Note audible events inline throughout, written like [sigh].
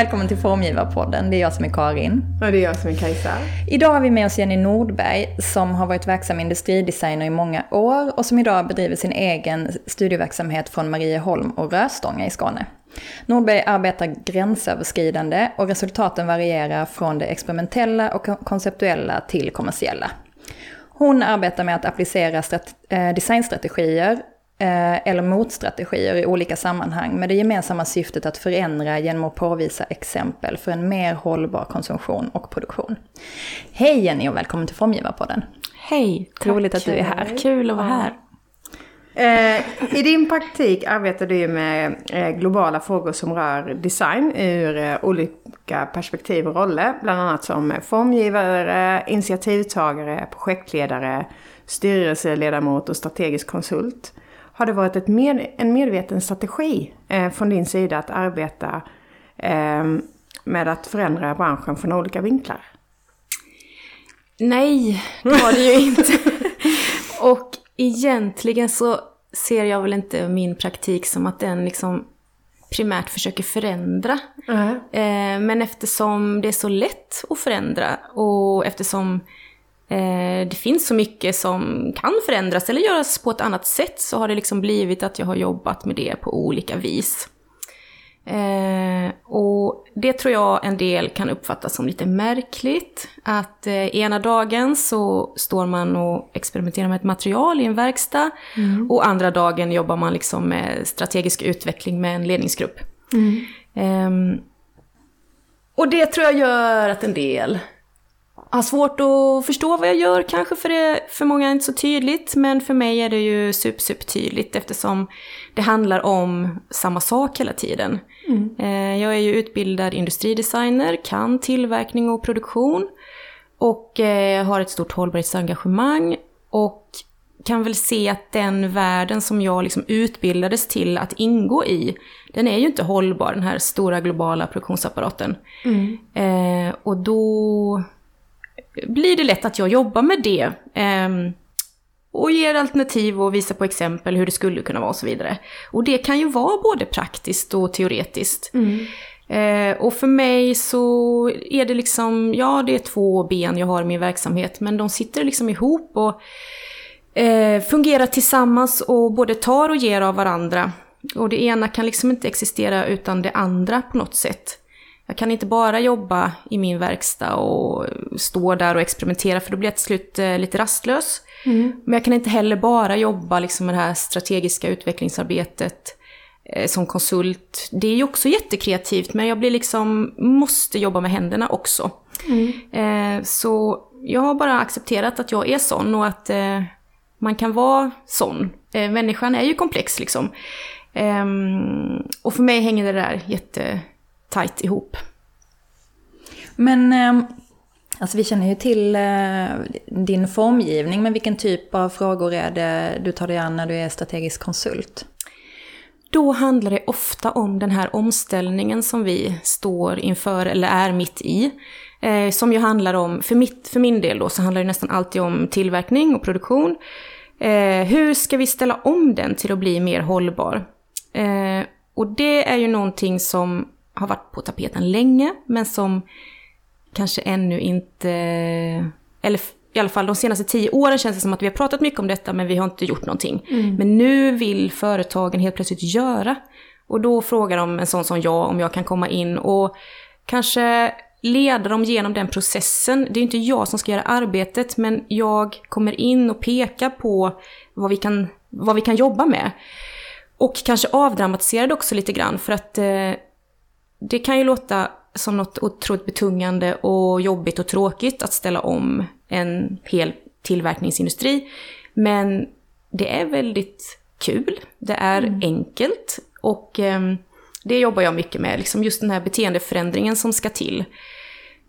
välkommen till Formgivarpodden. Det är jag som är Karin. Och det är jag som är Kajsa. Idag har vi med oss Jenny Nordberg som har varit verksam industridesigner i många år och som idag bedriver sin egen studieverksamhet från Marieholm och Röstånga i Skåne. Nordberg arbetar gränsöverskridande och resultaten varierar från det experimentella och konceptuella till kommersiella. Hon arbetar med att applicera eh, designstrategier eller motstrategier i olika sammanhang med det gemensamma syftet att förändra genom att påvisa exempel för en mer hållbar konsumtion och produktion. Hej Jenny och välkommen till Formgivarpodden. Hej. Roligt att du är här. Kul att vara här. Eh, I din praktik arbetar du med eh, globala frågor som rör design ur eh, olika perspektiv och roller. Bland annat som formgivare, initiativtagare, projektledare, styrelseledamot och strategisk konsult. Har det varit ett med, en medveten strategi från din sida att arbeta med att förändra branschen från olika vinklar? Nej, det var det ju [laughs] inte. och egentligen så ser jag väl inte min praktik som att den liksom primärt försöker förändra. Mm. Eh, men eftersom det är så lätt att förändra och eftersom eh, det finns så mycket som kan förändras eller göras på ett annat sätt så har det liksom blivit att jag har jobbat med det på olika vis. Eh, och det tror jag en del kan uppfatta som lite märkligt. Att eh, ena dagen så står man och experimenterar med ett material i en verkstad. Mm. Och andra dagen jobbar man liksom med strategisk utveckling med en ledningsgrupp. Mm. Eh, och det tror jag gör att en del har svårt att förstå vad jag gör kanske för det för många är inte så tydligt. Men för mig är det ju super, super tydligt eftersom det handlar om samma sak hela tiden. Mm. Eh, jag är ju utbildad industridesigner, kan tillverkning och produktion och eh, har ett stort hållbarhetsengagemang och kan väl se att den världen som jag liksom utbildades till att ingå i, den är ju inte hållbar, den här stora globala produktionsapparaten. Mm. Eh, och då blir det lätt att jag jobbar med det. Eh, och ger alternativ och visar på exempel hur det skulle kunna vara och så vidare. Och det kan ju vara både praktiskt och teoretiskt. Mm. Eh, och för mig så är det liksom, ja det är två ben jag har i min verksamhet, men de sitter liksom ihop och eh, fungerar tillsammans och både tar och ger av varandra. Och det ena kan liksom inte existera utan det andra på något sätt. Jag kan inte bara jobba i min verkstad och stå där och experimentera för då blir jag till slut eh, lite rastlös. Mm. Men jag kan inte heller bara jobba liksom med det här strategiska utvecklingsarbetet eh, som konsult. Det är ju också jättekreativt men jag blir liksom, måste jobba med händerna också. Mm. Eh, så jag har bara accepterat att jag är sån och att man kan vara sån. Människan är ju komplex liksom. Ehm, och för mig hänger det där jättetajt ihop. Men ehm, Alltså vi känner ju till eh, din formgivning, men vilken typ av frågor är det du tar dig an när du är strategisk konsult? Då handlar det ofta om den här omställningen som vi står inför eller är mitt i. Eh, som ju handlar om, för, mitt, för min del då, så handlar det nästan alltid om tillverkning och produktion. Eh, hur ska vi ställa om den till att bli mer hållbar? Eh, och det är ju någonting som har varit på tapeten länge, men som kanske ännu inte, eller i alla fall de senaste tio åren känns det som att vi har pratat mycket om detta men vi har inte gjort någonting. Mm. Men nu vill företagen helt plötsligt göra. Och då frågar de en sån som jag om jag kan komma in och kanske leda dem genom den processen. Det är inte jag som ska göra arbetet men jag kommer in och pekar på vad vi kan, vad vi kan jobba med. Och kanske avdramatisera det också lite grann för att eh, det kan ju låta som något otroligt betungande och jobbigt och tråkigt att ställa om en hel tillverkningsindustri. Men det är väldigt kul, det är mm. enkelt och eh, det jobbar jag mycket med, liksom just den här beteendeförändringen som ska till.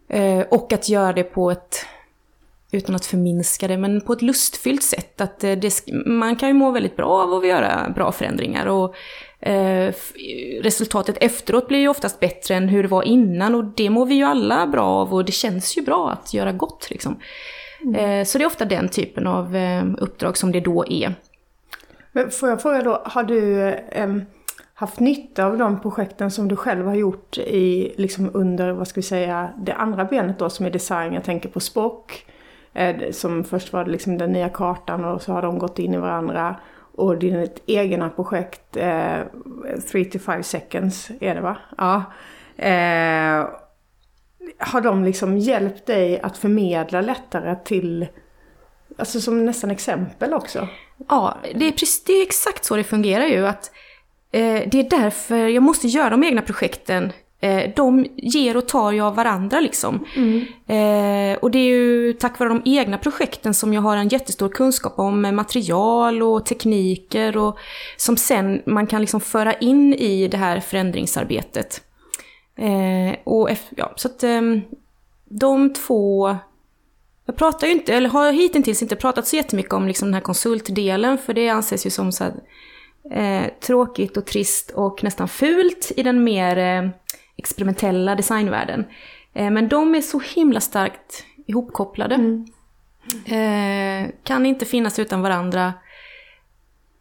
Eh, och att göra det på ett, utan att förminska det, men på ett lustfyllt sätt. Att eh, det, man kan ju må väldigt bra av att göra bra förändringar. Och Eh, resultatet efteråt blir ju oftast bättre än hur det var innan och det mår vi ju alla bra av och det känns ju bra att göra gott liksom. Mm. Eh, så det är ofta den typen av eh, uppdrag som det då är. Men får jag fråga då, har du, haft nytta av de projekten som du själv har gjort i, liksom under, vad ska vi säga, det andra benet då som är design. Jag tänker på Spock. Eh, som först var det liksom den nya kartan och så har de gått in i varandra. Och ditt egna projekt, eh, 3 to 5 seconds är det va? Ja. Eh, har de liksom hjälpt dig att förmedla lättare till, alltså som nästan exempel också? Ja, det är, precis, det är exakt så det fungerar ju. att eh, Det är därför jag måste göra de egna projekten. Eh, de ger och tar ju av varandra liksom. Mm. Eh, och det är ju tack vare de egna projekten som jag har en jättestor kunskap om material och tekniker och som sen man kan liksom föra in i det här förändringsarbetet. Eh, och ja, så att eh, de två... Jag pratar ju inte, eller har hittills inte pratat så jättemycket om liksom den här konsultdelen, för det anses ju som så här, eh, tråkigt och trist och nästan fult i den mer eh, experimentella designvärlden. Eh, men de är så himla starkt ihopkopplade. Mm. Eh, kan inte finnas utan varandra.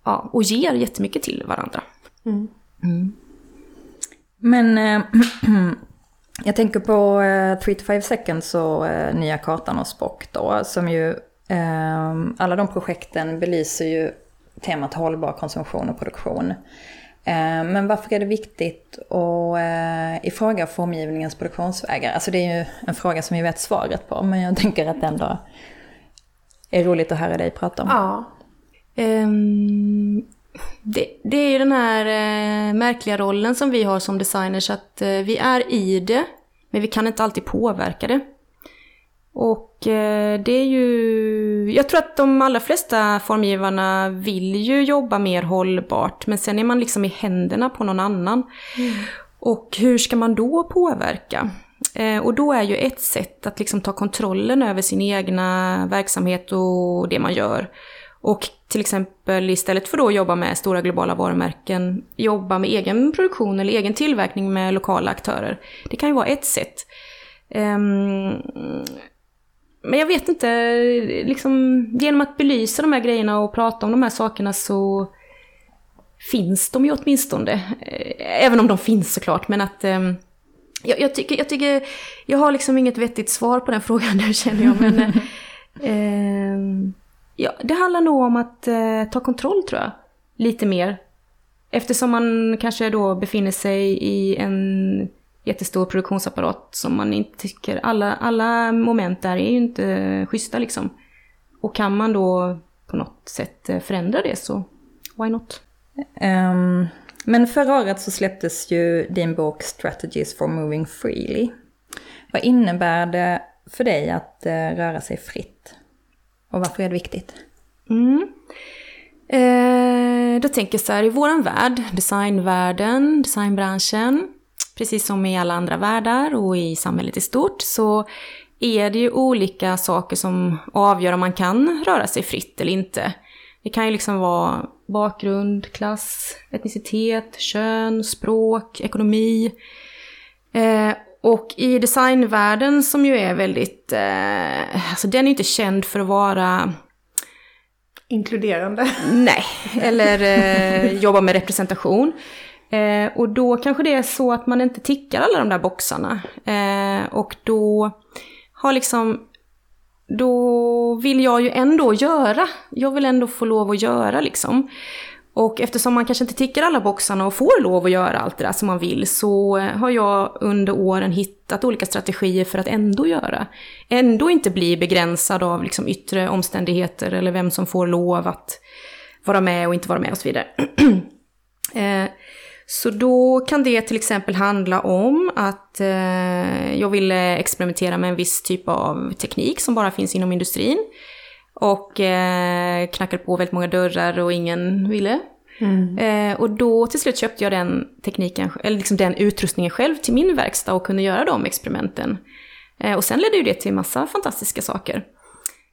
Ja, och ger jättemycket till varandra. Mm. Mm. Men äh, [clears throat] jag tänker på äh, 3 to 5 seconds och äh, nya kartan och Spock då, som ju, äh, alla de projekten belyser ju temat hållbar konsumtion och produktion. Eh, men varför är det viktigt att eh, ifråga formgivningens produktionsvägar? Alltså det är ju en fråga som vi vet svaret på, men jag tänker att det ändå är roligt att höra dig prata om. Ja. Um, det, det, är ju den här eh, märkliga rollen som vi har som designers, att vi är i det, men vi kan inte alltid påverka det. Och eh, det är ju... Jag tror att de allra flesta formgivarna vill ju jobba mer hållbart, men sen är man liksom i händerna på någon annan. Mm. Och hur ska man då påverka? Eh, och då är ju ett sätt att liksom ta kontrollen över sin egna verksamhet och det man gör. Och till exempel istället för att jobba med stora globala varumärken, jobba med egen produktion eller egen tillverkning med lokala aktörer. Det kan ju vara ett sätt. Um, men jag vet inte, liksom, genom att belysa de här grejerna och prata om de här sakerna så finns de ju åtminstone. Eh, även om de finns såklart, men att ehm, jag, jag, tycker, jag tycker, jag har liksom inget vettigt svar på den [laughs] frågan nu känner jag, men eh, ehm, Ja, det handlar nog om att eh, ta kontroll tror jag. Lite mer. Eftersom man kanske då befinner sig i en jättestor produktionsapparat som man inte tycker, alla, alla moment där är ju inte schyssta liksom. Och kan man då på något sätt eh, förändra det så why not? Um, men förra året så släpptes ju din bok Strategies for Moving Freely. Vad innebär det för dig att uh, röra sig fritt? Och varför är det viktigt? Mm. Eh, då tänker jag så här, i våran värld, designvärlden, designbranschen, precis som i alla andra världar och i samhället i stort, så är det ju olika saker som avgör om man kan röra sig fritt eller inte. Det kan ju liksom vara bakgrund, klass, etnicitet, kön, språk, ekonomi. Eh, och i designvärlden som ju är väldigt, eh, alltså den är inte känd för att vara Inkluderande. Nej, eller eh, [laughs] jobba med representation. Eh, och då kanske det är så att man inte tickar alla de där boxarna. Eh, och då har liksom, då vill jag ju ändå göra. Jag vill ändå få lov att göra liksom. Och eftersom man kanske inte tickar alla boxarna och får lov att göra allt det där som man vill så eh, har jag under åren hittat olika strategier för att ändå göra. Ändå inte bli begränsad av liksom yttre omständigheter eller vem som får lov att vara med och inte vara med och så vidare. [clears throat] Eh, så då kan det till exempel handla om att eh, jag ville experimentera med en viss typ av teknik som bara finns inom industrin. Och eh, knackade på väldigt många dörrar och ingen ville. Mm. Eh, och då till slut köpte jag den tekniken, eller liksom den utrustningen själv till min verkstad och kunde göra de experimenten. Eh, och sen ledde ju det till massa fantastiska saker.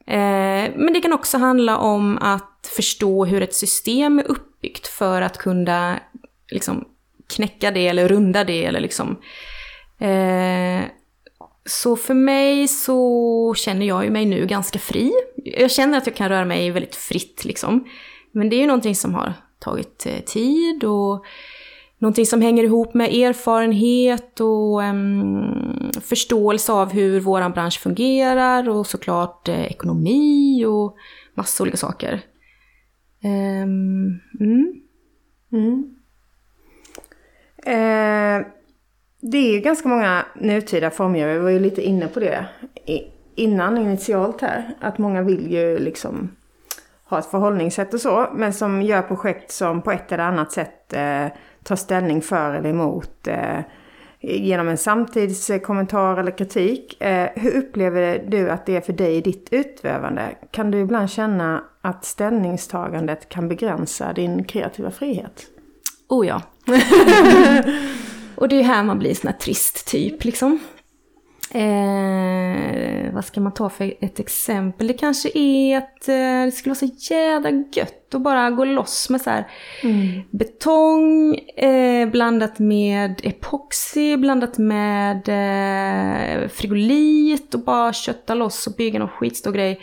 Eh, men det kan också handla om att förstå hur ett system är uppbyggt för att kunna liksom, knäcka det eller runda det eller liksom eh, så för mig så känner jag ju mig nu ganska fri. Jag känner att jag kan röra mig väldigt fritt liksom. Men det är ju någonting som har tagit eh, tid och någonting som hänger ihop med erfarenhet och um, förståelse av hur vår bransch fungerar och såklart eh, ekonomi och massa olika saker. Um, mm. Mm. Eh, det är ju ganska många nutida formgivare, vi var ju lite inne på det innan initialt här. Att många vill ju liksom ha ett förhållningssätt och så, men som gör projekt som på ett eller annat sätt eh, tar ställning för eller emot eh, genom en samtidskommentar eller kritik. Eh, hur upplever du att det är för dig i ditt utövande? Kan du ibland känna att ställningstagandet kan begränsa din kreativa frihet? Oh ja och det är här man blir sån här trist typ liksom. Eh, vad ska man ta för ett exempel? Det kanske är att eh, det skulle vara så jävla gött att bara gå loss med så här mm. betong eh, blandat med epoxy, blandat med eh, frigolit och bara kötta loss och bygga någon skitstor grej.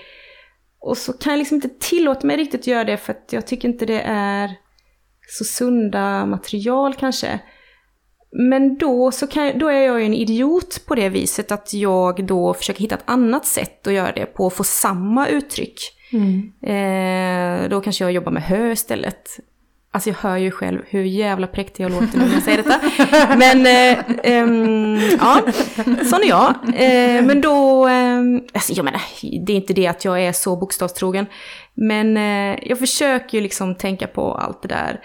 Och så kan jag liksom inte tillåta mig riktigt göra det för att jag tycker inte det är så sunda material kanske. Men då, så kan, då är jag ju en idiot på det viset att jag då försöker hitta ett annat sätt att göra det på, att få samma uttryck. Mm. Eh, då kanske jag jobbar med hö istället. Alltså jag hör ju själv hur jävla präktig jag låter när jag säger detta. Men, eh, eh, ja, sån är jag. Eh, men då, eh, alltså jag menar, det är inte det att jag är så bokstavstrogen. Men eh, jag försöker ju liksom tänka på allt det där.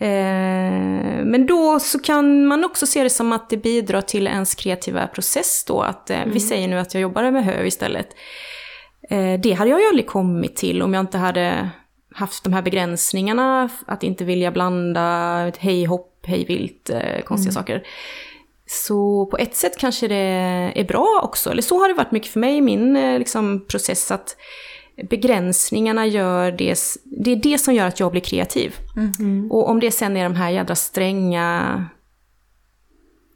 Eh, men då så kan man också se det som att det bidrar till ens kreativa process då. Att mm. vi säger nu att jag jobbar med hö istället. Det hade jag ju aldrig kommit till om jag inte hade haft de här begränsningarna. Att inte vilja blanda hej hopp, hej vilt, konstiga mm. saker. Så på ett sätt kanske det är bra också. Eller så har det varit mycket för mig i min liksom, process. att begränsningarna gör det, det är det som gör att jag blir kreativ. Mm. Och om det sen är de här jädra stränga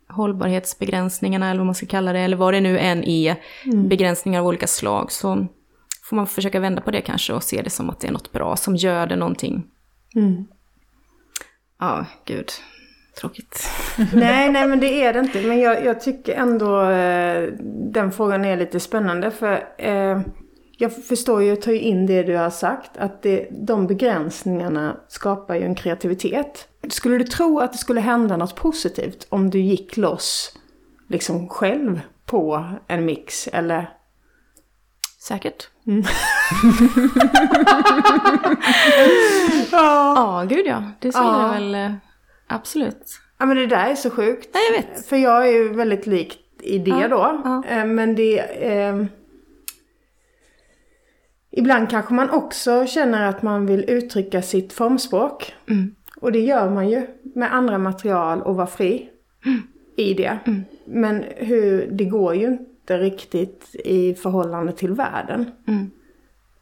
hållbarhetsbegränsningarna eller vad man ska kalla det, eller vad det nu än är, mm. begränsningar av olika slag, så får man försöka vända på det kanske och se det som att det är något bra som gör det någonting. Mm. Ja, gud. Tråkigt. [laughs] nej, nej men det är det inte. Men jag, jag tycker ändå eh, den frågan är lite spännande. För eh, jag förstår ju tar ju in det du har sagt, att det, de begränsningarna skapar ju en kreativitet. Skulle du tro att det skulle hända något positivt om du gick loss liksom själv på en mix, eller? Säkert. Mm. [laughs] ja. ja, gud ja. Det skulle ja. väl eh, absolut. Ja men det där är så sjukt. Nej, jag vet. För jag är ju väldigt lik i det ja. då. Ja. Eh, men det... Eh, Ibland kanske man också känner att man vill uttrycka sitt formspråk. Mm. Och det gör man ju med andra material och vara fri mm. i det. Mm. Men hur, det går ju inte riktigt i förhållande till världen. Mm.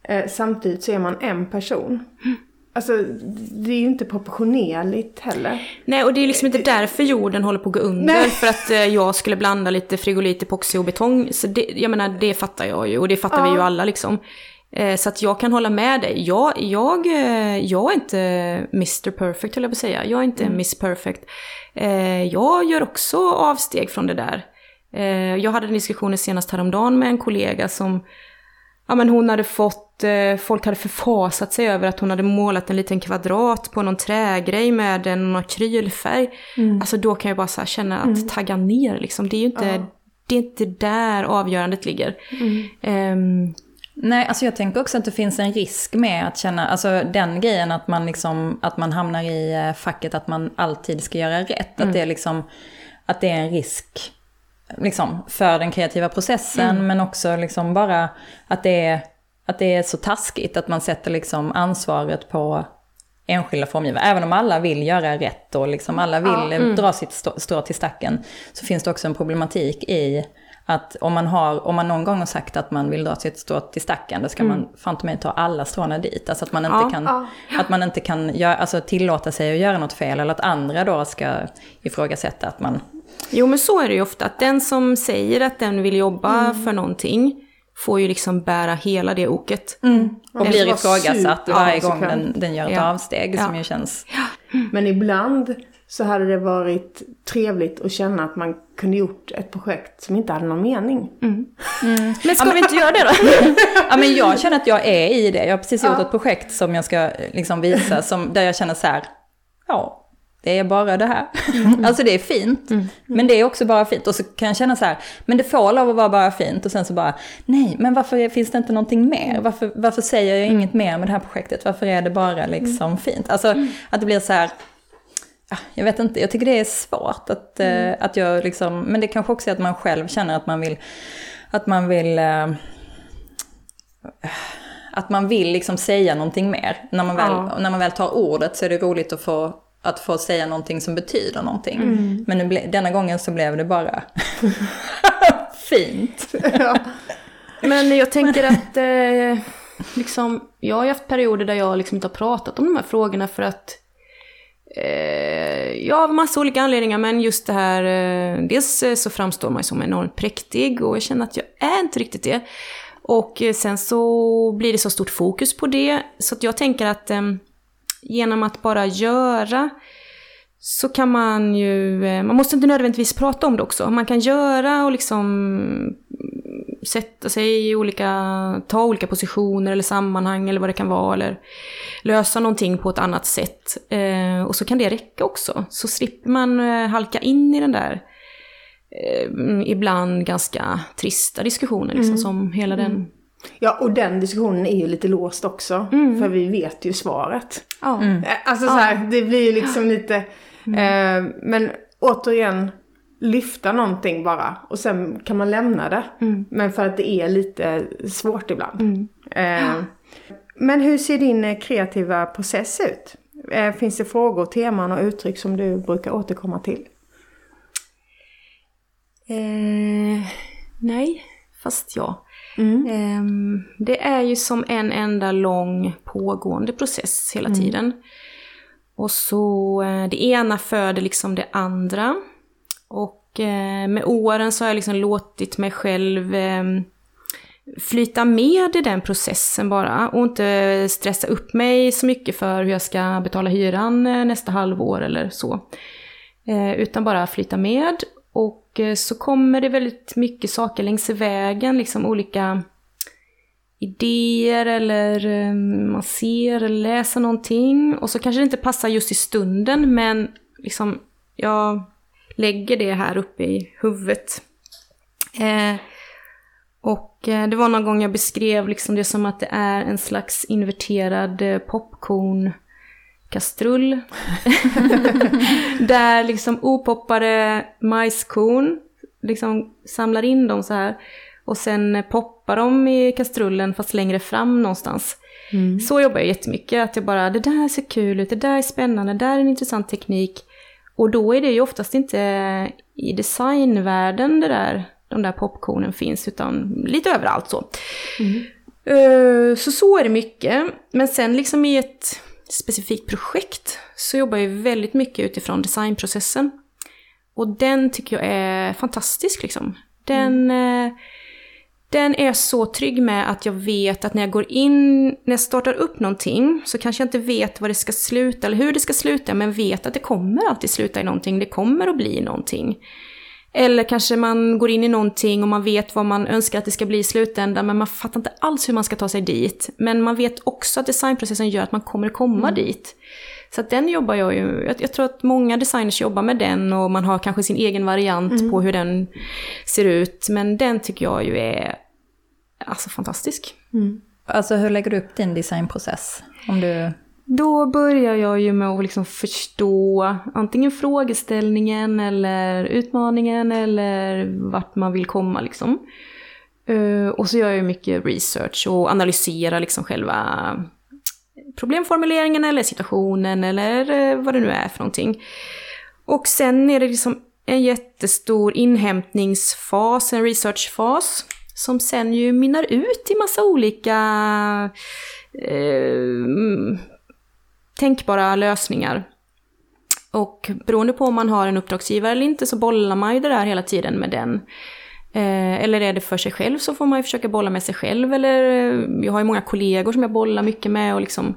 Eh, samtidigt så är man en person. Mm. Alltså, det är ju inte proportionerligt heller. Nej, och det är liksom inte därför jorden håller på att gå under. Nej. För att eh, jag skulle blanda lite frigolit, epoxy och betong. Så det, jag menar, det fattar jag ju. Och det fattar ja. vi ju alla liksom. Eh, så att jag kan hålla med dig. Jag, jag, jag är inte Mr Perfect höll jag på att säga. Jag är inte mm. Miss Perfect. Eh, jag gör också avsteg från det där. Jag hade en diskussion senast häromdagen med en kollega som Ja men hon hade fått, folk hade förfasat sig över att hon hade målat en liten kvadrat på någon trägrej med en akrylfärg. Mm. Alltså då kan jag bara så känna att mm. tagga ner liksom. Det är ju inte, ja. det är inte där avgörandet ligger. Um, Nej, alltså jag tänker också att det finns en risk med att känna, alltså den grejen att man liksom, att man hamnar i eh, facket att man alltid ska göra rätt. Mm. Att det är liksom, att det är en risk liksom för den kreativa processen, mm. men också liksom bara att det är, att det är så taskigt att man sätter liksom ansvaret på enskilda formgivare. Även om alla vill göra rätt och liksom alla vill ja, mm. dra sitt strå till stacken, så finns det också en problematik i att om man, har, om man någon gång har sagt att man vill dra sitt strå till stacken, då ska mm. man fan mig ta alla stråna dit. Alltså att man inte ja, kan, ja. Att man inte kan göra, alltså tillåta sig att göra något fel, eller att andra då ska ifrågasätta att man... Jo men så är det ju ofta, att den som säger att den vill jobba mm. för någonting, får ju liksom bära hela det oket. Mm. Och blir ifrågasatt varje gång den, den gör ett ja. avsteg, som ju känns... Men ibland så hade det varit trevligt att känna att man kunde gjort ett projekt som inte hade någon mening. Mm. Mm. [laughs] Men ska vi inte göra det då? [laughs] ja, men jag känner att jag är i det. Jag har precis gjort ja. ett projekt som jag ska liksom visa, som, där jag känner så här, ja, det är bara det här. Mm. [laughs] alltså det är fint, mm. men det är också bara fint. Och så kan jag känna så här, men det får lov att vara bara fint. Och sen så bara, nej, men varför finns det inte någonting mer? Varför, varför säger jag inget mer med det här projektet? Varför är det bara liksom mm. fint? Alltså att det blir så här, jag vet inte, jag tycker det är svårt att, eh, mm. att jag liksom, men det kanske också är att man själv känner att man vill, att man vill, äh, att man vill liksom säga någonting mer. När man, väl, ja. när man väl tar ordet så är det roligt att få, att få säga någonting som betyder någonting. Mm. Men nu, denna gången så blev det bara [laughs] fint. [laughs] ja. Men jag tänker [laughs] att eh, liksom, jag har haft perioder där jag liksom inte har pratat om de här frågorna för att Eh, ja, av massa olika anledningar, men just det här, eh, dels eh, så framstår man som enormt präktig och jag känner att jag är inte riktigt det. Och sen så blir det så stort fokus på det, så att jag tänker att genom att bara göra så kan man ju, man måste inte nödvändigtvis prata om det också. Man kan göra och liksom sätta sig i olika, ta olika positioner eller sammanhang eller vad det kan vara. Eller lösa någonting på ett annat sätt. Eh, och så kan det räcka också. Så slipper man eh, halka in i den där eh, ibland ganska trista diskussionen liksom, mm. som hela den mm. Ja, och den diskussionen är ju lite låst också. Mm. För vi vet ju svaret. Mm. Eh, alltså så här, det blir ju liksom lite... Mm. Eh, men återigen, lyfta någonting bara och sen kan man lämna det. Mm. Men för att det är lite svårt ibland. Mm. Eh, men hur ser din kreativa process ut? Eh, finns det frågor, teman och uttryck som du brukar återkomma till? Eh, nej, fast ja. Mm. Eh, det är ju som en enda lång pågående process hela mm. tiden. Och så eh, det ena föder liksom det andra. Och eh, med åren så har jag liksom låtit mig själv eh, flyta med i den processen bara och inte stressa upp mig så mycket för hur jag ska betala hyran eh, nästa halvår eller så. Utan bara flyta med och eh, så kommer det väldigt mycket saker längs vägen, liksom olika idéer eller eh, man ser eller läser någonting och så kanske det inte passar just i stunden men liksom jag lägger det här uppe i huvudet. Eh, och eh, det var någon gång jag beskrev liksom det som att det är en slags inverterad eh, popcornkastrull. [laughs] Där liksom opoppade majskorn liksom samlar in dem så här. Och sen poppar de i kastrullen fast längre fram någonstans. Mm. Så jobbar jag jättemycket, att jag bara, det där ser kul ut, det där är spännande, det där är en intressant teknik. Och då är det ju oftast inte i designvärlden det där, de där popcornen finns, utan lite överallt så. Mm. Uh, så så är det mycket. Men sen liksom i ett specifikt projekt så jobbar jag väldigt mycket utifrån designprocessen. Och den tycker jag är fantastisk liksom. Den, mm. uh, den är jag så trygg med att jag vet att när jag går in, när jag startar upp någonting, så kanske jag inte vet vad det ska sluta eller hur det ska sluta, men vet att det kommer alltid sluta i någonting, det kommer att bli någonting. Eller kanske man går in i någonting och man vet vad man önskar att det ska bli i slutändan, men man fattar inte alls hur man ska ta sig dit. Men man vet också att designprocessen gör att man kommer komma mm. dit. Så att den jobbar jag ju, jag, jag, tror att många designers jobbar med den och man har kanske sin egen variant mm. på hur den ser ut. Men den tycker jag ju är alltså fantastisk. Mm. Alltså hur lägger du upp din designprocess? Om du... Då börjar jag ju med att liksom förstå antingen frågeställningen eller utmaningen eller vart man vill komma liksom. Eh, och så gör jag mycket research och analyserar liksom själva problemformuleringen eller situationen eller eh, vad det nu är för någonting. Och sen är det liksom en jättestor inhämtningsfas, en researchfas, som sen ju mynnar ut i massa olika eh, tänkbara lösningar. Och beroende på om man har en uppdragsgivare eller inte så bollar man ju det där hela tiden med den. Eh, eller är det för sig själv så får man ju försöka bolla med sig själv. Eller eh, jag har ju många kollegor som jag bollar mycket med och liksom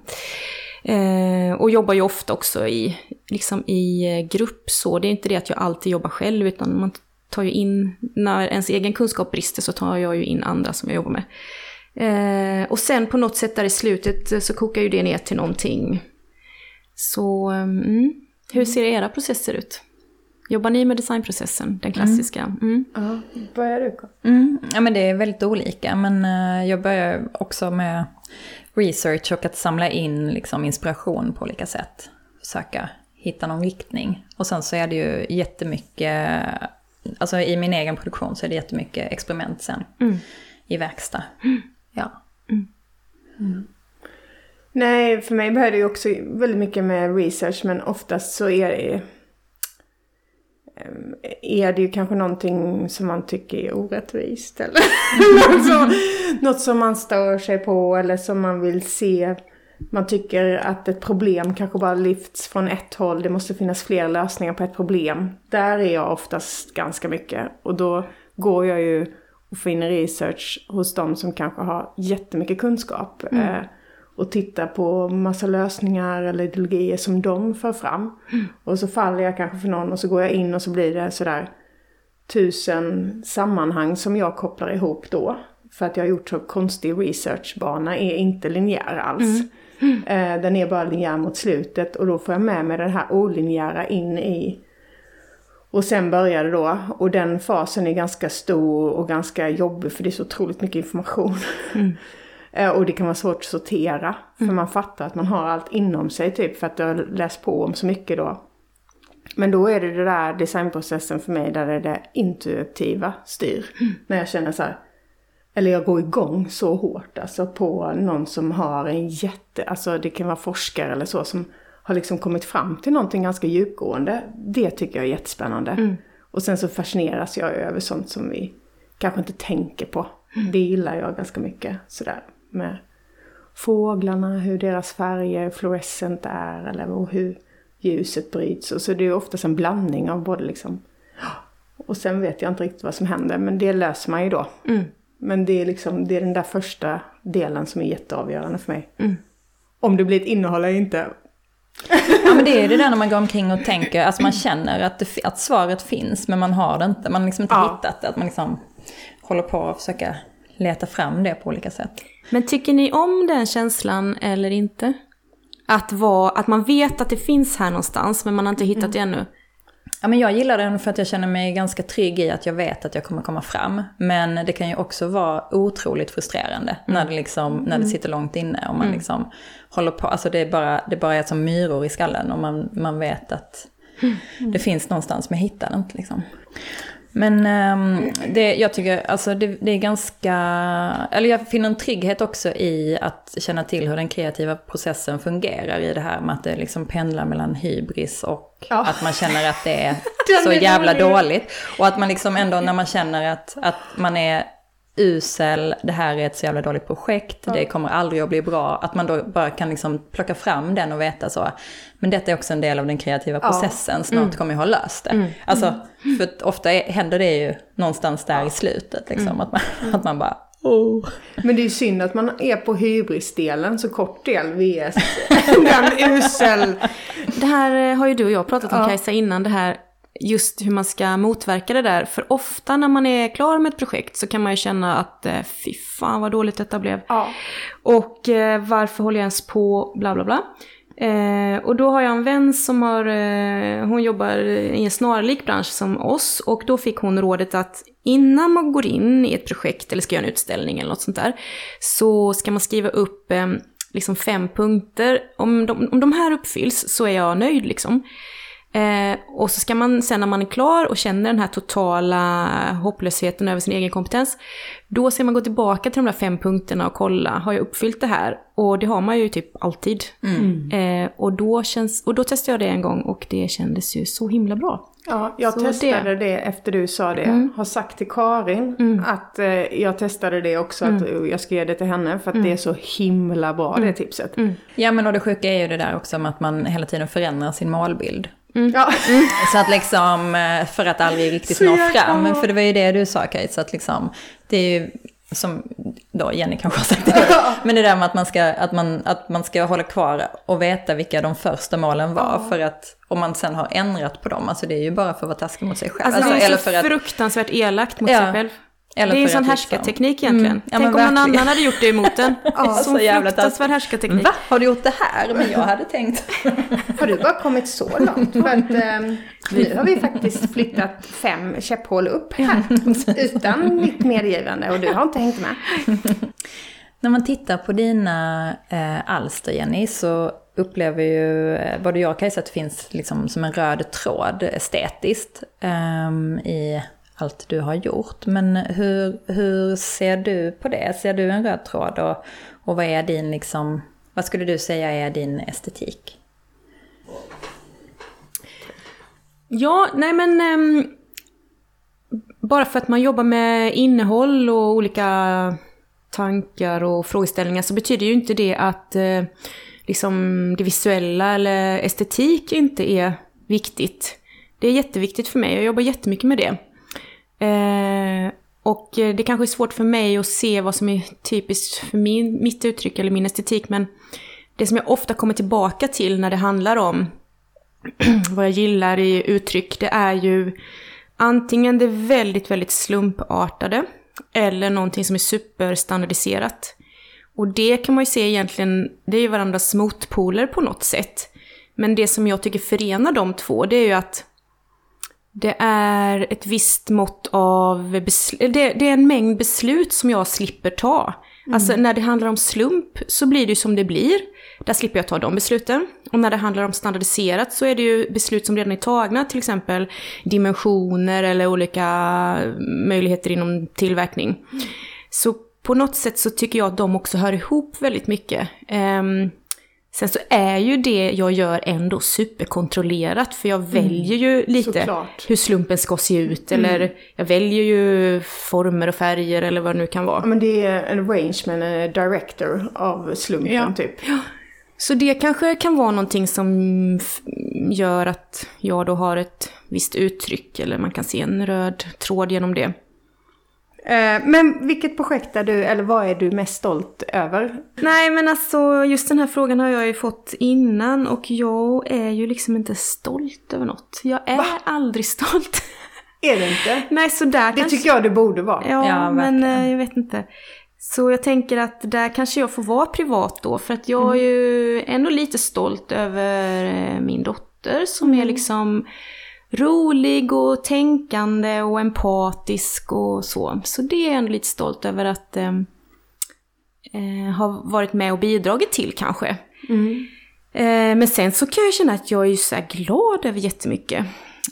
eh, och jobbar ju ofta också i, liksom i grupp så. Det är inte det att jag alltid jobbar själv utan man tar ju in, när ens egen kunskap brister så tar jag ju in andra som jag jobbar med. Och sen på något sätt där i slutet så kokar ju det ner till någonting. Så mm, hur ser era processer ut? Jobbar ni med designprocessen, den klassiska? Mm. Mm. Ja, börjar du? Mm. Ja, men det är väldigt olika, men uh, jag börjar också med research och att samla in liksom, inspiration på olika sätt. Försöka hitta någon riktning. Och sen så är det ju jättemycket, alltså i min egen produktion så är det jättemycket experiment sen. Mm. I verkstad. Mm. Ja. Mm. Nej, för mig börjar det också väldigt mycket med research men oftast så är det Ehm, är det ju kanske någonting som man tycker är orättvist eller [laughs] något, som, något som man stör sig på eller som man vill se. Man tycker att ett problem kanske bara lyfts från ett håll. Det måste finnas fler lösningar på ett problem. Där är jag oftast ganska mycket. Och då går jag ju och in research hos de som kanske har jättemycket kunskap. Mm. Eh, och titta på massa lösningar eller ideologier som de för fram. Mm. Och så faller jag kanske för någon och så går jag in och så blir det sådär tusen sammanhang som jag kopplar ihop då. För att jag har gjort så konstig researchbana är inte linjär alls. Mm. Mm. Den är bara linjär mot slutet och då får jag med mig det här olinjära in i och sen börjar det då, och den fasen är ganska stor och ganska jobbig för det är så otroligt mycket information. Mm. [laughs] Eh, och det kan vara svårt att sortera. För mm. man fattar att man har allt inom sig typ för att du har läst på om så mycket då. Men då är det det där designprocessen för mig där det, är det intuitiva styr. Mm. När jag känner så här, eller jag går igång så hårt alltså på någon som har en jätte, alltså det kan vara forskare eller så som har liksom kommit fram till någonting ganska djupgående. Det tycker jag är jättespännande. Mm. Och sen så fascineras jag över sånt som vi kanske inte tänker på. Mm. Det gillar jag ganska mycket sådär med fåglarna, hur deras färger fluorescent är eller hur ljuset bryts. Och så det är oftast en blandning av både liksom och sen vet jag inte riktigt vad som händer men det löser man ju då. Mm. Men det är liksom, det är den där första delen som är jätteavgörande för mig. Mm. Om det blir ett innehåll eller inte. ja men det är det där när man går omkring och tänker, alltså man känner att, det, att svaret finns men man har det inte. Man har liksom inte ja. hittat det, att man liksom håller på att försöka leta fram det på olika sätt. Men tycker ni om den känslan eller inte? Att, vara, att man vet att det finns här någonstans men man har inte hittat mm. det ännu. Ja, men jag gillar den för att jag känner mig ganska trygg i att jag vet att jag kommer komma fram. Men det kan ju också vara otroligt frustrerande mm. när, det liksom, när det mm. sitter långt inne och man mm. liksom håller på. Alltså det är bara, det bara är som myror i skallen och man, man vet att mm. det finns någonstans men hittar det inte. Liksom. Men um, det, jag tycker alltså det, det, är ganska, eller jag finner en trygghet också i att känna till hur den kreativa processen fungerar i det här med att det liksom pendlar mellan hybris och ja. att man känner att det är [laughs] så jävla dåligt. Och att man liksom ändå när man känner att, att man är usel, det här är ett så jävla dåligt projekt, ja. det kommer aldrig att bli bra. Att man då bara kan liksom plocka fram den och veta så. Men detta är också en del av den kreativa processen, ja. snart mm. kommer jag ha löst det. Mm. Alltså, mm. för ofta är, händer det ju någonstans där ja. i slutet, liksom, mm. att, man, [laughs] att man bara Oh. Men det är ju synd att man är på hybrisdelen, så kort del vs [laughs] den usel. Det här eh, har ju du och jag pratat om ja. Kajsa innan, det här just hur man ska motverka det där. För ofta när man är klar med ett projekt så kan man ju känna att eh, fy fan vad dåligt detta blev. Ja. Och eh, varför håller jag ens på, bla bla bla. Eh, och då har jag en vän som har, eh, hon jobbar i en snarlik bransch som oss och då fick hon rådet att innan man går in i ett projekt eller ska göra en utställning eller något sånt där så ska man skriva upp eh, liksom fem punkter. Om de, om de här uppfylls så är jag nöjd liksom. Eh, och så ska man sen när man är klar och känner den här totala hopplösheten över sin egen kompetens, då ska man gå tillbaka till de där fem punkterna och kolla, har jag uppfyllt det här? Och det har man ju typ alltid. Mm. Eh, och, då känns, och då testade jag det en gång och det kändes ju så himla bra. Ja, jag så testade det. det. efter du sa det. Mm. Har sagt till Karin mm. att eh, jag testade det också, att mm. jag ska ge det till henne för att det är så himla bra det tipset. Ja men och det sjuka är ju det där också med att man hela tiden förändrar sin målbild. Mm. Ja. Mm. [laughs] Så att liksom, eh, för att aldrig riktigt nå fram. För det var ju det du sa Kate, så att liksom, det är ju som då Jenny kanske har sagt det, men det där med att man, ska, att, man, att man ska hålla kvar och veta vilka de första målen var. För att om man sen har ändrat på dem, alltså det är ju bara för att vara taskig mot sig själv. Alltså, alltså, det är eller så för att, fruktansvärt elakt mot Ja. sig själv. Eller det är en sån att härskarteknik egentligen. Mm, ja, Tänk om men någon verkligen. annan hade gjort det emot en. [laughs] Ja, så så fruktansvärd härskarteknik. Va? Har du gjort det här? Men jag hade tänkt. [laughs] Har du bara kommit så långt? [laughs] För att ehm, nu har vi faktiskt flyttat fem käpphål upp här. Utan mitt medgivande och du har inte hängt med. När man tittar på dina eh, alster, Jenny, så upplever ju eh, både jag och Kajsa att det finns liksom som en röd tråd estetiskt ehm, i allt du har gjort. Men hur, hur ser du på det? Ser du en röd tråd och, och vad är din liksom, vad skulle du säga är din estetik? Ja, nej men... Um, bara för att man jobbar med innehåll och olika tankar och frågeställningar så betyder ju inte det att uh, liksom det visuella eller estetik inte är viktigt. Det är jätteviktigt för mig, jag jobbar jättemycket med det. Eh, och det kanske är svårt för mig att se vad som är typiskt för min, mitt uttryck eller min estetik, men det som jag ofta kommer tillbaka till när det handlar om [clears throat] vad jag gillar i uttryck, det är ju antingen det väldigt, väldigt slumpartade eller någonting som är superstandardiserat. Och det kan man ju se egentligen, det är ju varandras motpoler på något sätt. Men det som jag tycker förenar de två, det är ju att det är ett visst mått av, det, det är en mängd beslut som jag slipper ta. Alltså när det handlar om slump så blir det ju som det blir. Där slipper jag ta de besluten. Och när det handlar om standardiserat så är det ju beslut som redan är tagna, till exempel dimensioner eller olika möjligheter inom tillverkning. Så på något sätt så tycker jag att de också hör ihop väldigt mycket. Ehm, sen så är ju det jag gör ändå superkontrollerat, för jag väljer ju lite Såklart. hur slumpen ska se ut, eller jag väljer ju former och färger eller vad det nu kan vara. Ja, men det är en arrangement, en director av slumpen Ja. typ. Så det kanske kan vara någonting som gör att jag då har ett visst uttryck, eller man kan se en röd tråd genom det. Eh, Men vilket projekt är du, eller vad är du mest stolt över? Nej men alltså just den här frågan har jag ju fått innan och jag är ju liksom inte stolt över något. Jag är aldrig stolt. Är det inte? [laughs] Nej så där Det kanske... tycker jag du borde vara. Ja, Ja, men verkligen. eh, jag vet inte. Så jag tänker att där kanske jag får vara privat då, för att jag är ju ändå lite stolt över eh, min dotter som är liksom rolig och tänkande och empatisk och så. Så det är jag ändå lite stolt över att eh, eh, ha varit med och bidragit till kanske. Eh, men sen så kan jag känna att jag är ju så glad över jättemycket.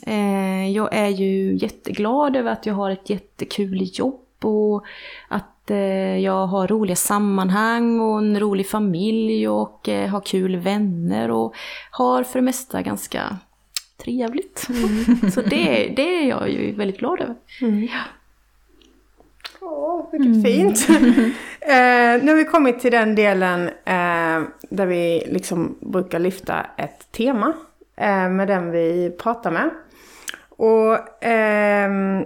Eh, jag är ju jätteglad över att jag har ett jättekul jobb och att eh, jag har roliga sammanhang och en rolig familj och eh, har kul vänner och har för det mesta ganska trevligt. så det, det är jag ju väldigt glad över. Åh, vilket fint. [laughs] eh, nu har vi kommit till den delen eh, där vi liksom brukar lyfta ett tema eh, med den vi pratar med. Och ehm,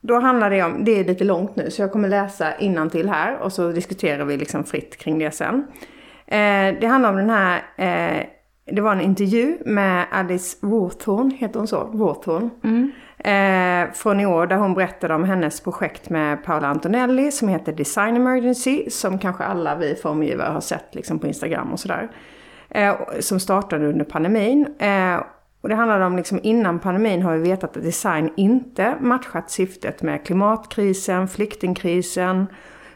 då handlar det om, det är lite långt nu så jag kommer läsa till här och så diskuterar vi liksom fritt kring det sen. Eh, det handlar om den här, eh, det var en intervju med Alice Warthorn, heter hon så? Warthorn. Eh, från i år där hon berättade om hennes projekt med Paula Antonelli som heter Design Emergency. Som kanske alla vi formgivare har sett liksom på Instagram och sådär. Eh, som startade under pandemin. Eh, och det handlade om liksom innan pandemin har vi vetat att design inte matchat syftet med klimatkrisen, flyktingkrisen,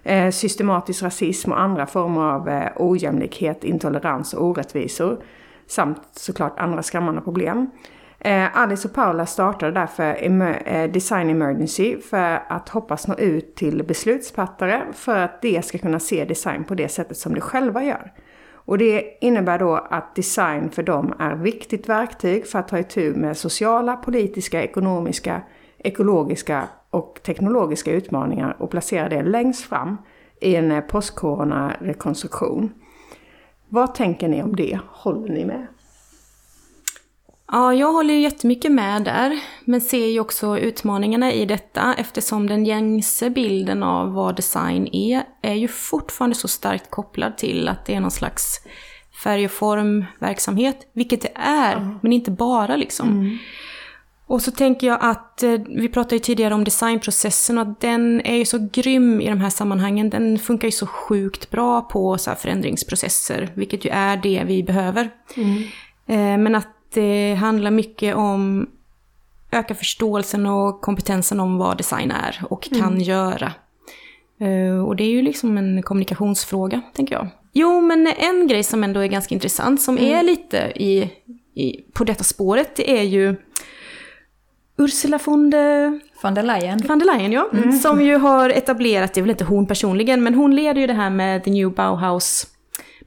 eh, systematisk rasism och andra former av eh, ojämlikhet, intolerans och orättvisor. Samt såklart andra skrämmande problem. Eh, Alice och Paula startade därför emer- eh, Design Emergency för att hoppas nå ut till beslutsfattare för att de ska kunna se design på det sättet som de själva gör. Och det innebär då att design för dem är viktigt verktyg för att ta itu med sociala, politiska, ekonomiska, ekologiska och teknologiska utmaningar och placera det längst fram i en eh, postcorona rekonstruktion. Vad tänker ni om det? Håller ni med? Ja, jag håller ju jättemycket med där, men ser ju också utmaningarna i detta eftersom den gängse bilden av vad design är, är ju fortfarande så starkt kopplad till att det är någon slags färg och formverksamhet, vilket det är, mm. men inte bara liksom. Mm. Och så tänker jag att, eh, vi pratade ju tidigare om designprocessen och att den är ju så grym i de här sammanhangen. Den funkar ju så sjukt bra på så förändringsprocesser, vilket ju är det vi behöver. Mm. Eh, men att det handlar mycket om öka förståelsen och kompetensen om vad design är och kan mm. göra. Eh, och det är ju liksom en kommunikationsfråga, tänker jag. Jo, men en grej som ändå är ganska intressant, som mm. är lite i, i, på detta spåret, det är ju Ursula von der... Von der Leyen. Von der Leyen, ja. Mm. Som ju har etablerat, det är väl inte hon personligen, men hon leder ju det här med The New Bauhaus,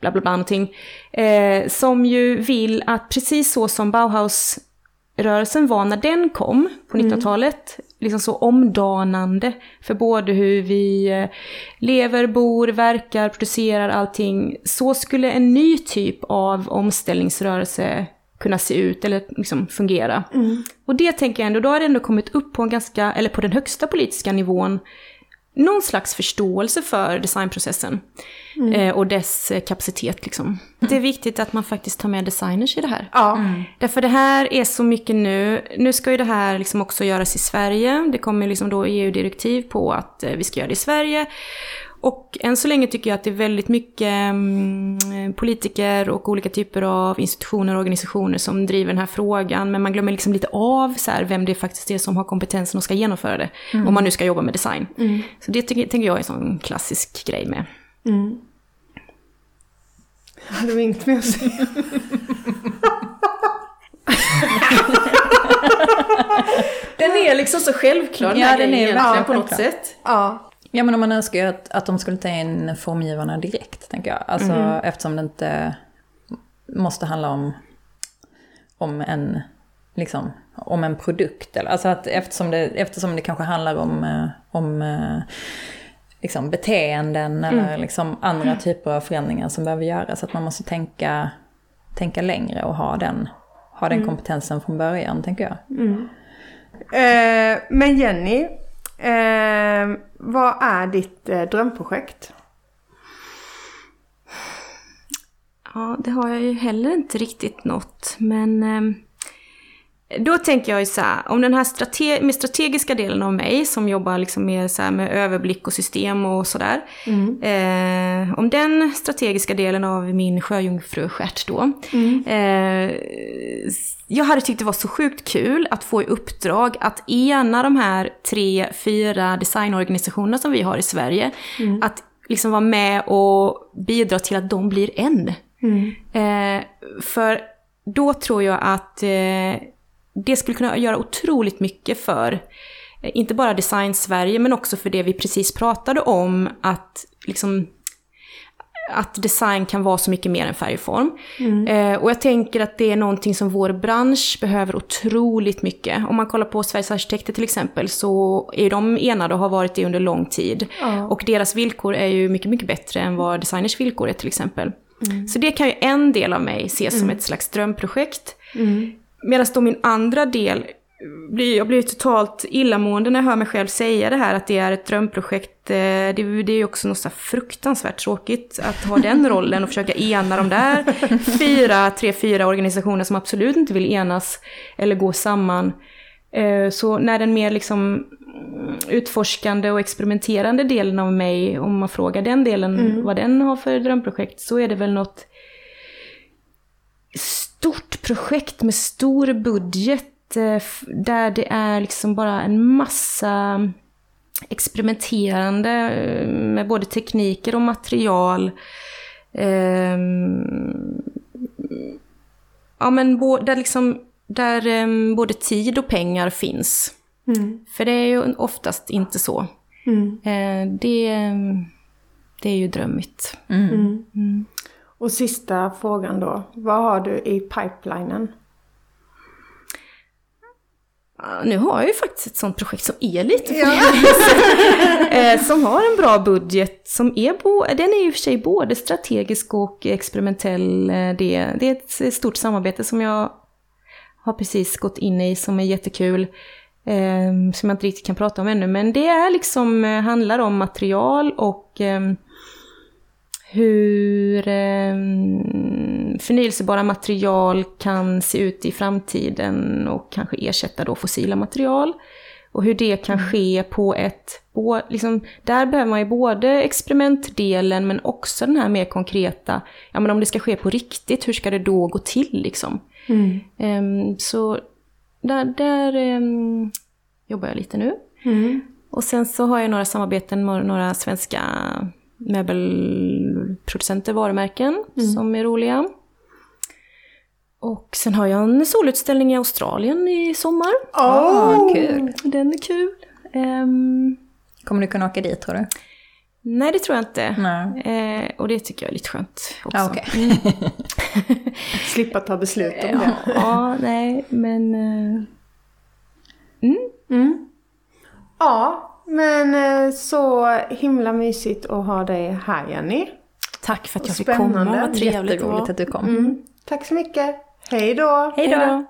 bla bla bla någonting. Eh, som ju vill att precis så som Bauhaus-rörelsen var när den kom på 1900-talet, mm. liksom så omdanande för både hur vi eh, lever, bor, verkar, producerar allting. Så skulle en ny typ av omställningsrörelse kunna se ut eller liksom fungera. Mm. Och det tänker jag ändå, då har det ändå kommit upp på en ganska, eller på den högsta politiska nivån, någon slags förståelse för designprocessen. Mm. Eh, och dess eh, kapacitet liksom. Mm. Det är viktigt att man faktiskt tar med designers i det här. Ja. Mm. Därför det här är så mycket nu. Nu ska ju det här liksom också göras i Sverige. Det kommer liksom då EU-direktiv på att eh, vi ska göra det i Sverige. Och än så länge tycker jag att det är väldigt mycket mm, politiker och olika typer av institutioner och organisationer som driver den här frågan. Men man glömmer liksom lite av så här, vem det faktiskt är som har kompetensen och ska genomföra det. Mm. Om man nu ska jobba med design. Mm. Så det tycker, tänker jag är en sån klassisk grej med. Mm. Jag hade inget mer att säga. [laughs] den är liksom så självklar den ja, den är verkligen på något sätt. Ja. Ja men om man önskar ju att, att de skulle ta in formgivarna direkt, tänker jag. Alltså mm. eftersom det inte måste handla om, om en, liksom, om en produkt. Alltså att eftersom det, eftersom det kanske handlar om, eh, om eh, liksom beteenden eller mm. liksom andra typer av förändringar som behöver göras. Att man måste tänka, tänka längre och ha den, ha den mm. kompetensen från början, tänker jag. Mm. Eh, men Jenny, Eh, vad är ditt eh, drömprojekt? Ja, det har jag ju heller inte riktigt nått. Men eh, då tänker jag ju så här, om den här strate med strategiska delen av mig som jobbar liksom med, så med överblick och system och sådär. Mm. Eh, om den strategiska delen av min sjöjungfrustjärt då. Mm. Eh, jag hade tyckt det var så sjukt kul att få i uppdrag att ena de här tre, fyra designorganisationerna som vi har i Sverige. Mm. Att liksom vara med och bidra till att de blir en. Mm. Eh, för då tror jag att eh, det skulle kunna göra otroligt mycket för, eh, inte bara Design Sverige, men också för det vi precis pratade om, att liksom att design kan vara så mycket mer än färgform. Mm. Eh, och jag tänker att det är någonting som vår bransch behöver otroligt mycket. Om man kollar på Sveriges arkitekter till exempel så är de enade och har varit det under lång tid. Mm. Och deras villkor är ju mycket, mycket bättre än vad designers villkor är till exempel. Mm. Så det kan ju en del av mig se som mm. ett slags drömprojekt. Medan då min andra del, jag blir totalt illamående när jag hör mig själv säga det här att det är ett drömprojekt. Eh, det, det är ju också något så fruktansvärt tråkigt att ha den [laughs] rollen och försöka ena de där fyra, tre, fyra organisationer som absolut inte vill enas eller gå samman. Eh, så när den mer liksom utforskande och experimenterande delen av mig, om man frågar den delen mm. vad den har för drömprojekt, så är det väl något stort projekt med stor budget eh, där det är liksom bara en massa experimenterande eh, med både tekniker och material. Ehm, ja men där liksom, där ehm, både tid och pengar finns. Mm. För det är ju oftast inte så. Mm. Eh, det, det är ju drömmigt. Mm. Och sista frågan då. Vad har du i pipelinen? Nu har jag ju faktiskt ett sånt projekt som är lite ja. [laughs] Eh, som har en bra budget. Som är bo, den är i och för sig både strategisk och experimentell. Eh, det, det är ett stort samarbete som jag har precis gått in i som är jättekul. Eh, som jag inte riktigt kan prata om ännu. Men det är liksom, handlar om material och eh, hur eh, förnyelsebara material kan se ut i framtiden och kanske ersätta då fossila material. Och hur det kan ske på ett, liksom, där behöver man ju både experimentdelen men också den här mer konkreta, ja men om det ska ske på riktigt, hur ska det då gå till liksom? Mm. Um, så där, där um, jobbar jag lite nu. Mm. Och sen så har jag några samarbeten med några svenska möbelproducenter, varumärken mm. som är roliga. Och sen har jag en solutställning i Australien i sommar. Åh, oh, kul! Den är kul. Um, Kommer du kunna åka dit tror du? Nej, det tror jag inte. Eh, och det tycker jag är lite skönt också. Ah, okay. mm. [laughs] Slippa ta beslut om det. [laughs] ja, nej, men... Uh, mm. Mm. Ja, men eh, så himla mysigt att ha dig här Jenny. Tack för att jag fick komma, vad trevligt det var. att du kom. Mm. Tack så mycket. Hej då. Hej då.